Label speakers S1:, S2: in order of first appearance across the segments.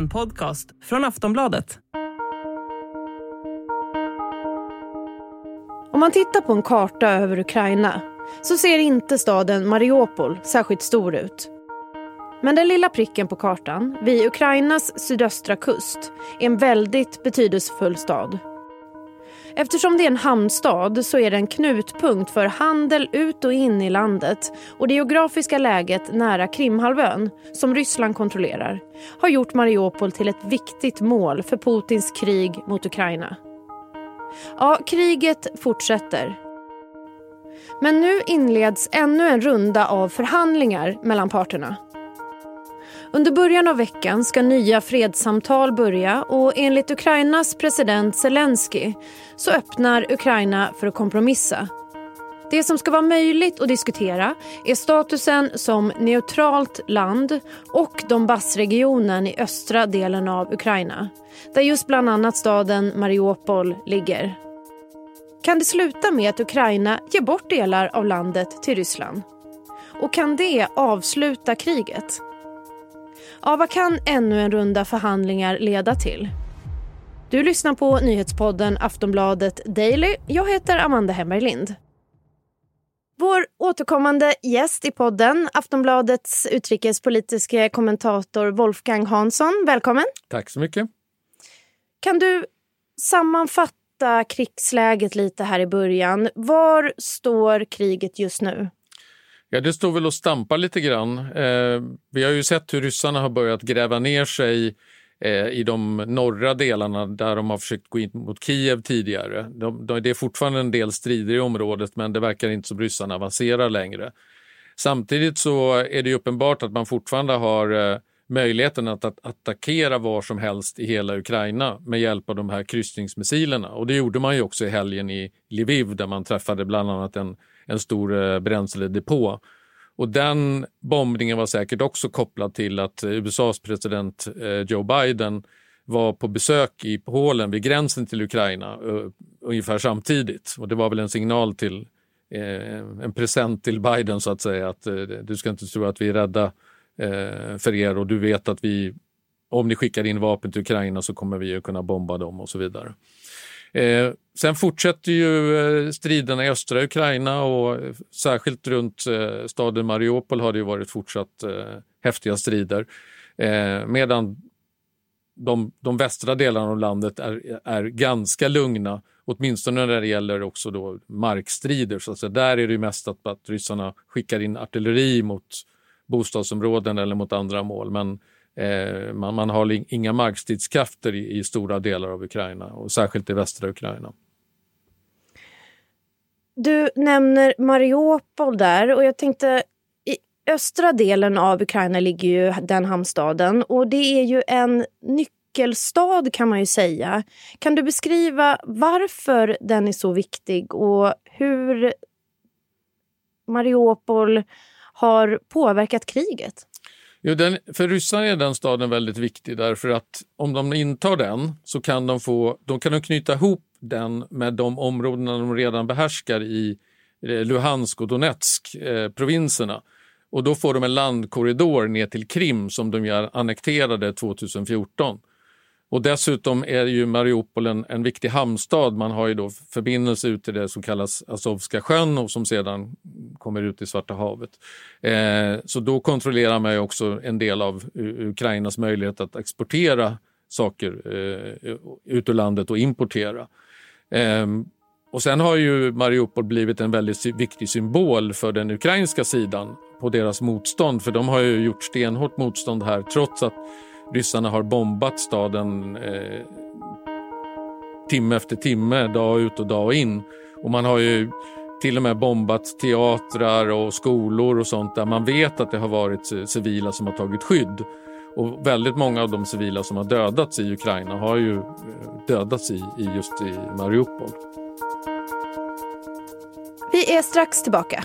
S1: En podcast från Aftonbladet.
S2: Om man tittar på en karta över Ukraina så ser inte staden Mariupol särskilt stor ut. Men den lilla pricken på kartan, vid Ukrainas sydöstra kust, är en väldigt betydelsefull stad. Eftersom det är en hamnstad så är det en knutpunkt för handel ut och in i landet och det geografiska läget nära Krimhalvön, som Ryssland kontrollerar, har gjort Mariupol till ett viktigt mål för Putins krig mot Ukraina. Ja, kriget fortsätter. Men nu inleds ännu en runda av förhandlingar mellan parterna. Under början av veckan ska nya fredssamtal börja och enligt Ukrainas president Zelensky så öppnar Ukraina för att kompromissa. Det som ska vara möjligt att diskutera är statusen som neutralt land och Donbassregionen i östra delen av Ukraina där just bland annat staden Mariupol ligger. Kan det sluta med att Ukraina ger bort delar av landet till Ryssland? Och kan det avsluta kriget? Ja, vad kan ännu en runda förhandlingar leda till? Du lyssnar på nyhetspodden Aftonbladet Daily. Jag heter Amanda Hemberg Lind. Vår återkommande gäst i podden, Aftonbladets utrikespolitiska kommentator Wolfgang Hansson. Välkommen.
S3: Tack så mycket.
S2: Kan du sammanfatta krigsläget lite här i början? Var står kriget just nu?
S3: Ja, det står väl och stampar lite grann. Eh, vi har ju sett hur ryssarna har börjat gräva ner sig eh, i de norra delarna där de har försökt gå in mot Kiev tidigare. De, de, det är fortfarande en del strider i området men det verkar inte som ryssarna avancerar längre. Samtidigt så är det uppenbart att man fortfarande har eh, möjligheten att, att attackera var som helst i hela Ukraina med hjälp av de här kryssningsmissilerna. Och det gjorde man ju också i helgen i Lviv där man träffade bland annat en en stor eh, bränsledepå. Och den bombningen var säkert också kopplad till att eh, USAs president eh, Joe Biden var på besök i Polen vid gränsen till Ukraina ungefär samtidigt. Och det var väl en signal till, en present till Biden så att säga att du ska inte tro att vi är rädda för er och du vet att vi, om ni skickar in vapen till Ukraina så kommer vi att kunna bomba dem och så vidare. Eh, sen fortsätter ju eh, striderna i östra Ukraina och eh, särskilt runt eh, staden Mariupol har det ju varit fortsatt eh, häftiga strider. Eh, medan de, de västra delarna av landet är, är ganska lugna, åtminstone när det gäller också då markstrider. Så alltså där är det mest att, att ryssarna skickar in artilleri mot bostadsområden eller mot andra mål. Men Eh, man, man, har inga markstridskrafter i, i, stora delar av Ukraina och särskilt i västra Ukraina.
S2: Du nämner Mariupol där och jag tänkte i östra delen av Ukraina ligger ju den hamnstaden och det är ju en nyckelstad kan man ju säga. Kan du beskriva varför den är så viktig och hur Mariupol har påverkat kriget?
S3: Jo, den, för ryssarna är den staden väldigt viktig därför att om de intar den så kan de, få, de kan de knyta ihop den med de områden de redan behärskar i eh, Luhansk och Donetsk, eh, provinserna. Och då får de en landkorridor ner till Krim som de annekterade 2014. Och dessutom är ju Mariupol en, en viktig hamnstad. Man har ju då förbindelse ut till det som kallas Azovska sjön och som sedan kommer ut i Svarta havet. Eh, så då kontrollerar man ju också en del av Ukrainas möjlighet att exportera saker eh, ut ur landet och importera. Eh, och sen har ju Mariupol blivit en väldigt viktig symbol för den ukrainska sidan på deras motstånd, för de har ju gjort stenhårt motstånd här trots att ryssarna har bombat staden eh, timme efter timme, dag ut och dag in. Och man har ju till och med bombat teatrar och skolor och sånt där man vet att det har varit civila som har tagit skydd. Och väldigt många av de civila som har dödats i Ukraina har ju eh, dödats i, i just i Mariupol.
S2: Vi är strax tillbaka.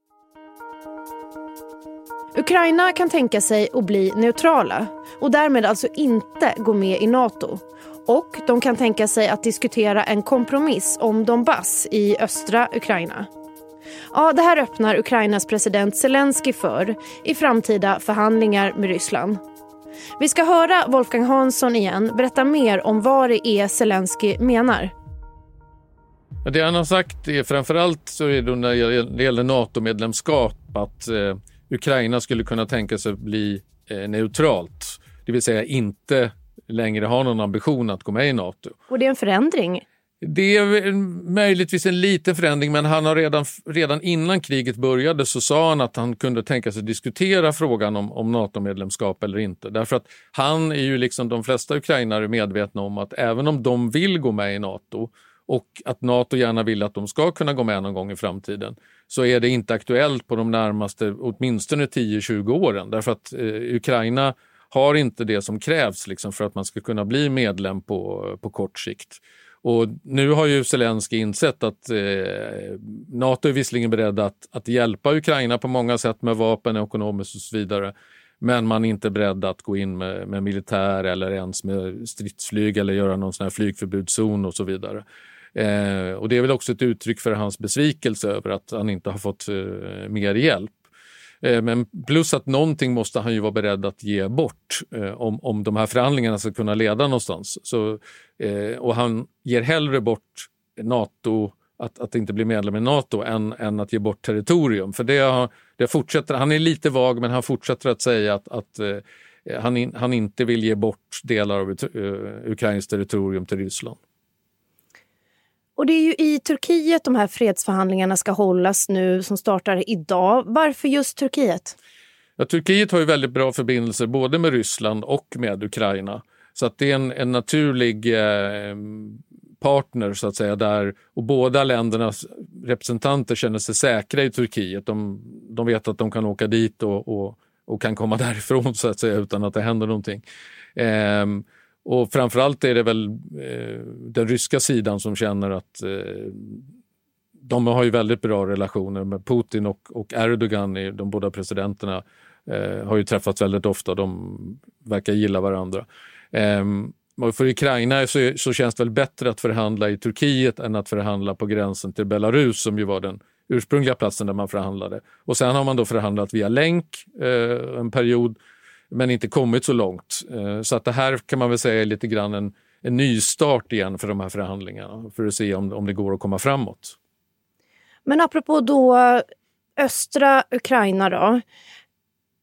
S2: Ukraina kan tänka sig att bli neutrala och därmed alltså inte gå med i Nato. Och de kan tänka sig att diskutera en kompromiss om Donbass i östra Ukraina. Ja, det här öppnar Ukrainas president Zelensky för i framtida förhandlingar med Ryssland. Vi ska höra Wolfgang Hansson igen berätta mer om vad det är Zelensky menar.
S3: Det han har sagt är framförallt så är det när det gäller NATO-medlemskap att eh, Ukraina skulle kunna tänka sig bli eh, neutralt. Det vill säga inte längre ha någon ambition att gå med i NATO.
S2: Och det är en förändring?
S3: Det är möjligtvis en liten förändring men han har redan, redan innan kriget började så sa han att han kunde tänka sig diskutera frågan om, om NATO-medlemskap eller inte. Därför att han är ju liksom de flesta ukrainare medvetna om att även om de vill gå med i NATO och att Nato gärna vill att de ska kunna gå med någon gång i framtiden så är det inte aktuellt på de närmaste åtminstone 10-20 åren därför att eh, Ukraina har inte det som krävs liksom, för att man ska kunna bli medlem på, på kort sikt. Och nu har ju Zelensky insett att eh, Nato är visserligen beredd att, att hjälpa Ukraina på många sätt med vapen, ekonomiskt och så vidare. Men man är inte beredd att gå in med, med militär eller ens med stridsflyg eller göra någon sån här flygförbudszon och så vidare. Eh, och det är väl också ett uttryck för hans besvikelse över att han inte har fått eh, mer hjälp. Eh, men plus att någonting måste han ju vara beredd att ge bort eh, om, om de här förhandlingarna ska kunna leda någonstans. Så, eh, och han ger hellre bort NATO, att, att inte bli medlem i Nato, än, än att ge bort territorium. För det, det fortsätter, han är lite vag men han fortsätter att säga att, att eh, han, in, han inte vill ge bort delar av eh, Ukrains territorium till Ryssland.
S2: Och det är ju i Turkiet de här fredsförhandlingarna ska hållas nu som startar idag. Varför just Turkiet?
S3: Ja, Turkiet har ju väldigt bra förbindelser både med Ryssland och med Ukraina. Så att det är en, en naturlig eh, partner så att säga där och båda ländernas representanter känner sig säkra i Turkiet. De, de vet att de kan åka dit och, och, och, kan komma därifrån så att säga utan att det händer någonting. Eh, och framförallt är det väl eh, den ryska sidan som känner att eh, de har ju väldigt bra relationer med Putin och, och Erdogan, de båda presidenterna, eh, har ju träffats väldigt ofta. De verkar gilla varandra. Eh, för Ukraina så, så känns det väl bättre att förhandla i Turkiet än att förhandla på gränsen till Belarus som ju var den ursprungliga platsen där man förhandlade. Och sen har man då förhandlat via länk eh, en period men inte kommit så långt. Eh, så att det här kan man väl säga är lite grann en, en nystart igen för de här förhandlingarna för att se om, om det går att komma framåt.
S2: Men apropå då östra Ukraina då.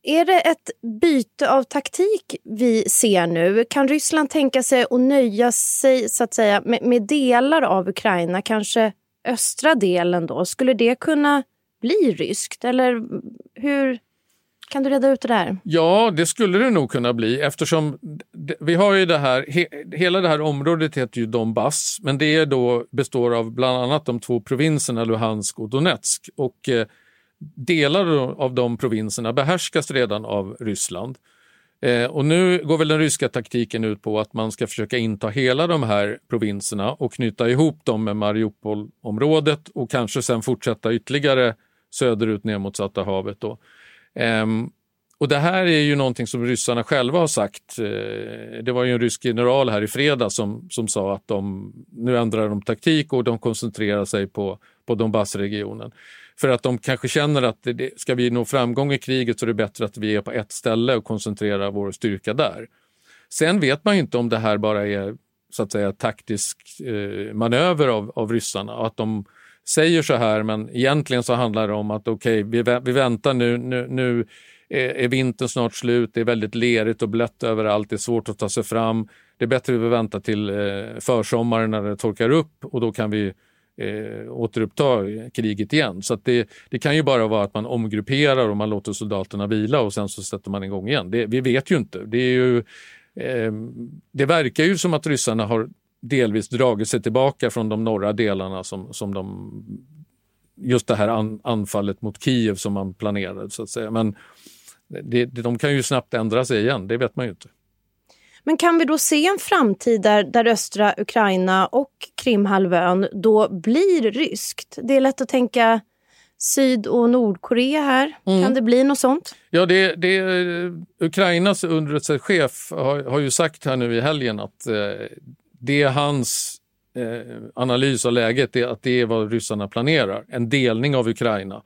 S2: Är det ett byte av taktik vi ser nu? Kan Ryssland tänka sig att nöja sig så att säga, med, med delar av Ukraina, kanske östra delen då? Skulle det kunna bli ryskt? Eller hur kan du reda ut det där?
S3: Ja, det skulle det nog kunna bli eftersom vi har ju det här, he, hela det här området heter ju Donbass, men det är då, består av bland annat de två provinserna Luhansk och Donetsk. Och eh, delar av de provinserna behärskas redan av Ryssland. Eh, och nu går väl den ryska taktiken ut på att man ska försöka inta hela de här provinserna och knyta ihop dem med Mariupolområdet och kanske sen fortsätta ytterligare söderut ner mot Svarta havet. Då. Um, och det här är ju någonting som ryssarna själva har sagt. Eh, det var ju en rysk general här i fredag som, som sa att de nu ändrar de taktik och de koncentrerar sig på, på Donbassregionen. För att de kanske känner att det, ska vi nå framgång i kriget så är det bättre att vi är på ett ställe och koncentrerar vår styrka där. Sen vet man ju inte om det här bara är så att säga taktisk eh, manöver av, av ryssarna och att de säger så här men egentligen så handlar det om att okej, okay, vi, vi väntar nu, nu, nu är, vintern snart slut, det är väldigt lerigt och blött överallt, det är svårt att ta sig fram. Det är bättre att vi väntar till eh, försommaren när det torkar upp och då kan vi eh, återuppta kriget igen. Så det, det, kan ju bara vara att man omgrupperar och man låter soldaterna vila och sen så sätter man igång igen. Det, vi vet ju inte. Det, är ju, eh, det verkar ju som att ryssarna har delvis dragit sig tillbaka från de norra delarna som, som de, just det här an, anfallet mot Kiev som man planerade så att säga. Men det, de kan ju snabbt ändra sig igen, det vet man ju inte.
S2: Men kan vi då se en framtid där, där östra Ukraina och Krimhalvön då blir ryskt? Det är lätt att tänka Syd och Nordkorea här. Mm. Kan det bli något sånt?
S3: Ja, det, det, Ukrainas underrättelsechef har, har ju sagt här nu i helgen att eh, det är hans eh, analys av läget, är att det är vad ryssarna planerar. En delning av Ukraina.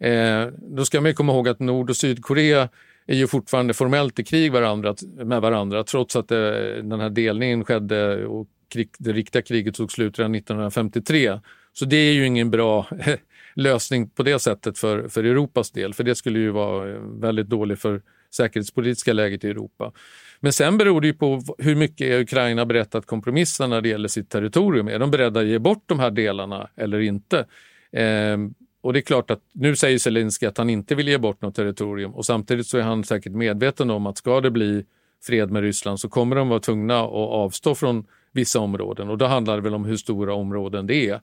S3: Eh, då ska man komma ihåg att Nord och Sydkorea är ju fortfarande formellt i krig varandra, med varandra trots att eh, den här delningen skedde och krig, det riktiga kriget tog slut redan 1953. Så det är ju ingen bra lösning på det sättet för, för Europas del, för det skulle ju vara eh, väldigt dåligt för säkerhetspolitiska läget i Europa. Men sen beror det ju på hur mycket är Ukraina berett att kompromissa när det gäller sitt territorium. Är de beredda att ge bort de här delarna eller inte? Eh, och det är klart att nu säger Zelenskyj att han inte vill ge bort något territorium och samtidigt så är han säkert medveten om att ska det bli fred med Ryssland så kommer de vara tvungna att avstå från vissa områden och då handlar det väl om hur stora områden det är.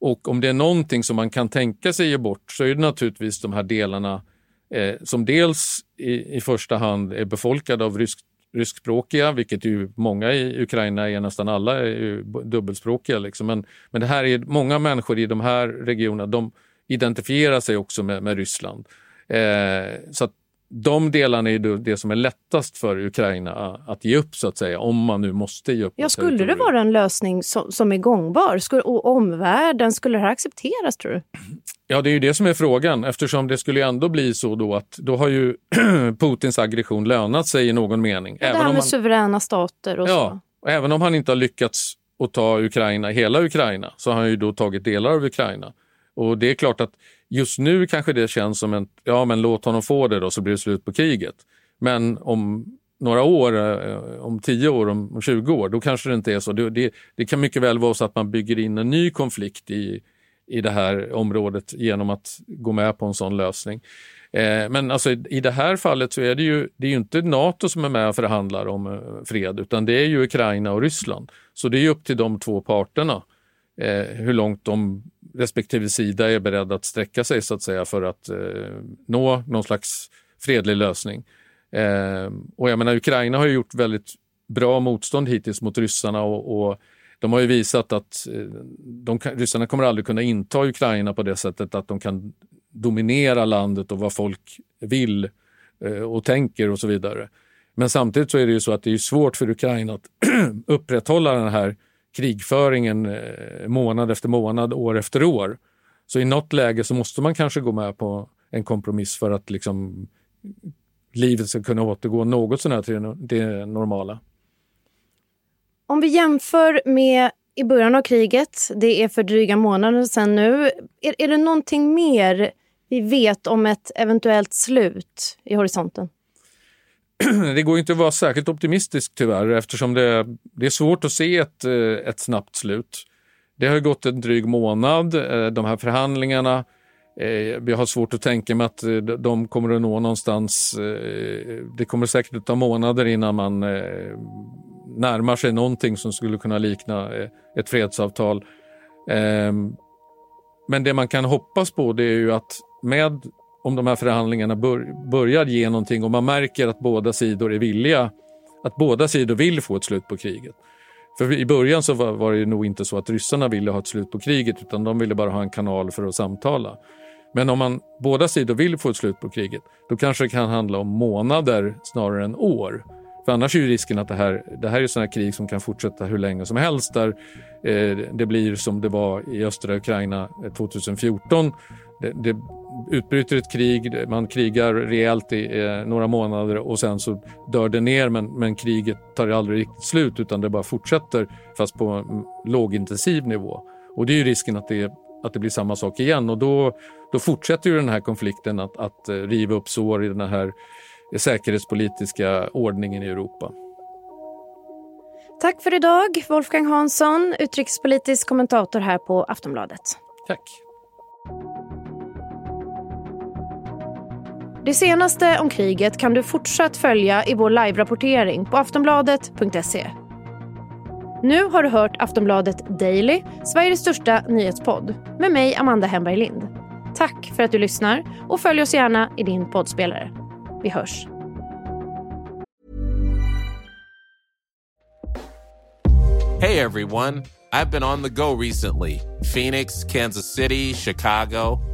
S3: Och om det är någonting som man kan tänka sig ge bort så är det naturligtvis de här delarna eh, som dels i, i första hand är befolkade av rysk, ryskspråkiga, vilket ju många i Ukraina är, nästan alla är dubbelspråkiga. Liksom. Men, men det här är många människor i de här regionerna, de identifierar sig också med, med Ryssland. Eh, så de delarna är det som är lättast för Ukraina att ge upp, så att säga, om man nu måste ge upp.
S2: Ja, skulle det vara en lösning som, som är gångbar? Skulle, och omvärlden, skulle det här accepteras, tror du?
S3: Ja, det är ju det som är frågan, eftersom det skulle ändå bli så då att då har ju Putins aggression lönat sig i någon mening.
S2: Ja, det här med man... suveräna stater och
S3: ja,
S2: så.
S3: Även om han inte har lyckats att ta Ukraina, hela Ukraina, så har han ju då tagit delar av Ukraina. Och det är klart att just nu kanske det känns som en, ja men låt honom få det då så blir det slut på kriget. Men om några år, eh, om 10 år, om 20 år, då kanske det inte är så. Det, det, det, kan mycket väl vara så att man bygger in en ny konflikt i, i det här området genom att gå med på en sån lösning. Eh, men alltså, i det här fallet så är det ju, det är ju inte Nato som är med och förhandlar om eh, fred, utan det är ju Ukraina och Ryssland. Så det är upp till de två parterna eh, hur långt de respektive sida är beredd att sträcka sig så att säga för att eh, nå någon slags fredlig lösning. Eh, och jag menar, Ukraina har gjort väldigt bra motstånd hittills mot ryssarna och, och de har ju visat att eh, de kan, ryssarna kommer aldrig kunna inta Ukraina på det sättet att de kan dominera landet och vad folk vill eh, och tänker och så vidare. Men samtidigt så är det ju så att det är svårt för Ukraina att upprätthålla den här krigföringen eh, månad efter månad, år efter år. Så i något läge så måste man kanske gå med på en kompromiss för att liksom livet ska kunna återgå något sånär till det normala.
S2: Om vi jämför med i början av kriget, det är för dryga månader sedan nu. Är, är det någonting mer vi vet om ett eventuellt slut i horisonten?
S3: det går inte att vara särskilt optimistisk tyvärr eftersom det, det är svårt att se ett, eh, ett snabbt slut. Det har gått en dryg månad, eh, de här förhandlingarna. Eh, Vi har svårt att tänka mig att de kommer att nå någonstans. Det kommer säkert att ta månader innan man närmar sig någonting som skulle kunna likna ett fredsavtal. Ehm, men det man kan hoppas på det är ju att med om de här förhandlingarna bör, börjar ge någonting och man märker att båda sidor är villiga, att båda sidor vill få ett slut på kriget. För i början så var, var det nog inte så att ryssarna ville ha ett slut på kriget utan de ville bara ha en kanal för att samtala. Men om man båda sidor vill få ett slut på kriget, då kanske det kan handla om månader snarare än år. För annars är ju risken att det här, det här är sådana krig som kan fortsätta hur länge som helst där eh, det blir som det var i östra Ukraina eh, 2014. Det, det utbryter ett krig, man krigar rejält i eh, några månader och sen så dör det ner men, men kriget tar aldrig riktigt slut utan det bara fortsätter fast på en lågintensiv nivå. Och det är ju risken att det, att det blir samma sak igen och då, då fortsätter ju den här konflikten att, att eh, riva upp sår i den här säkerhetspolitiska ordningen i Europa.
S2: Tack för idag, Wolfgang Hansson, utrikespolitisk kommentator här på Aftonbladet.
S3: Tack.
S2: Det senaste om kriget kan du fortsatt följa i vår live-rapportering på aftonbladet.se. Nu har du hört Aftonbladet Daily, Sveriges största nyhetspodd med mig, Amanda Hemberg Lind. Tack för att du lyssnar och följ oss gärna i din poddspelare. Vi hörs.
S4: Hey everyone, I've been on the go recently Phoenix, Kansas City, Chicago.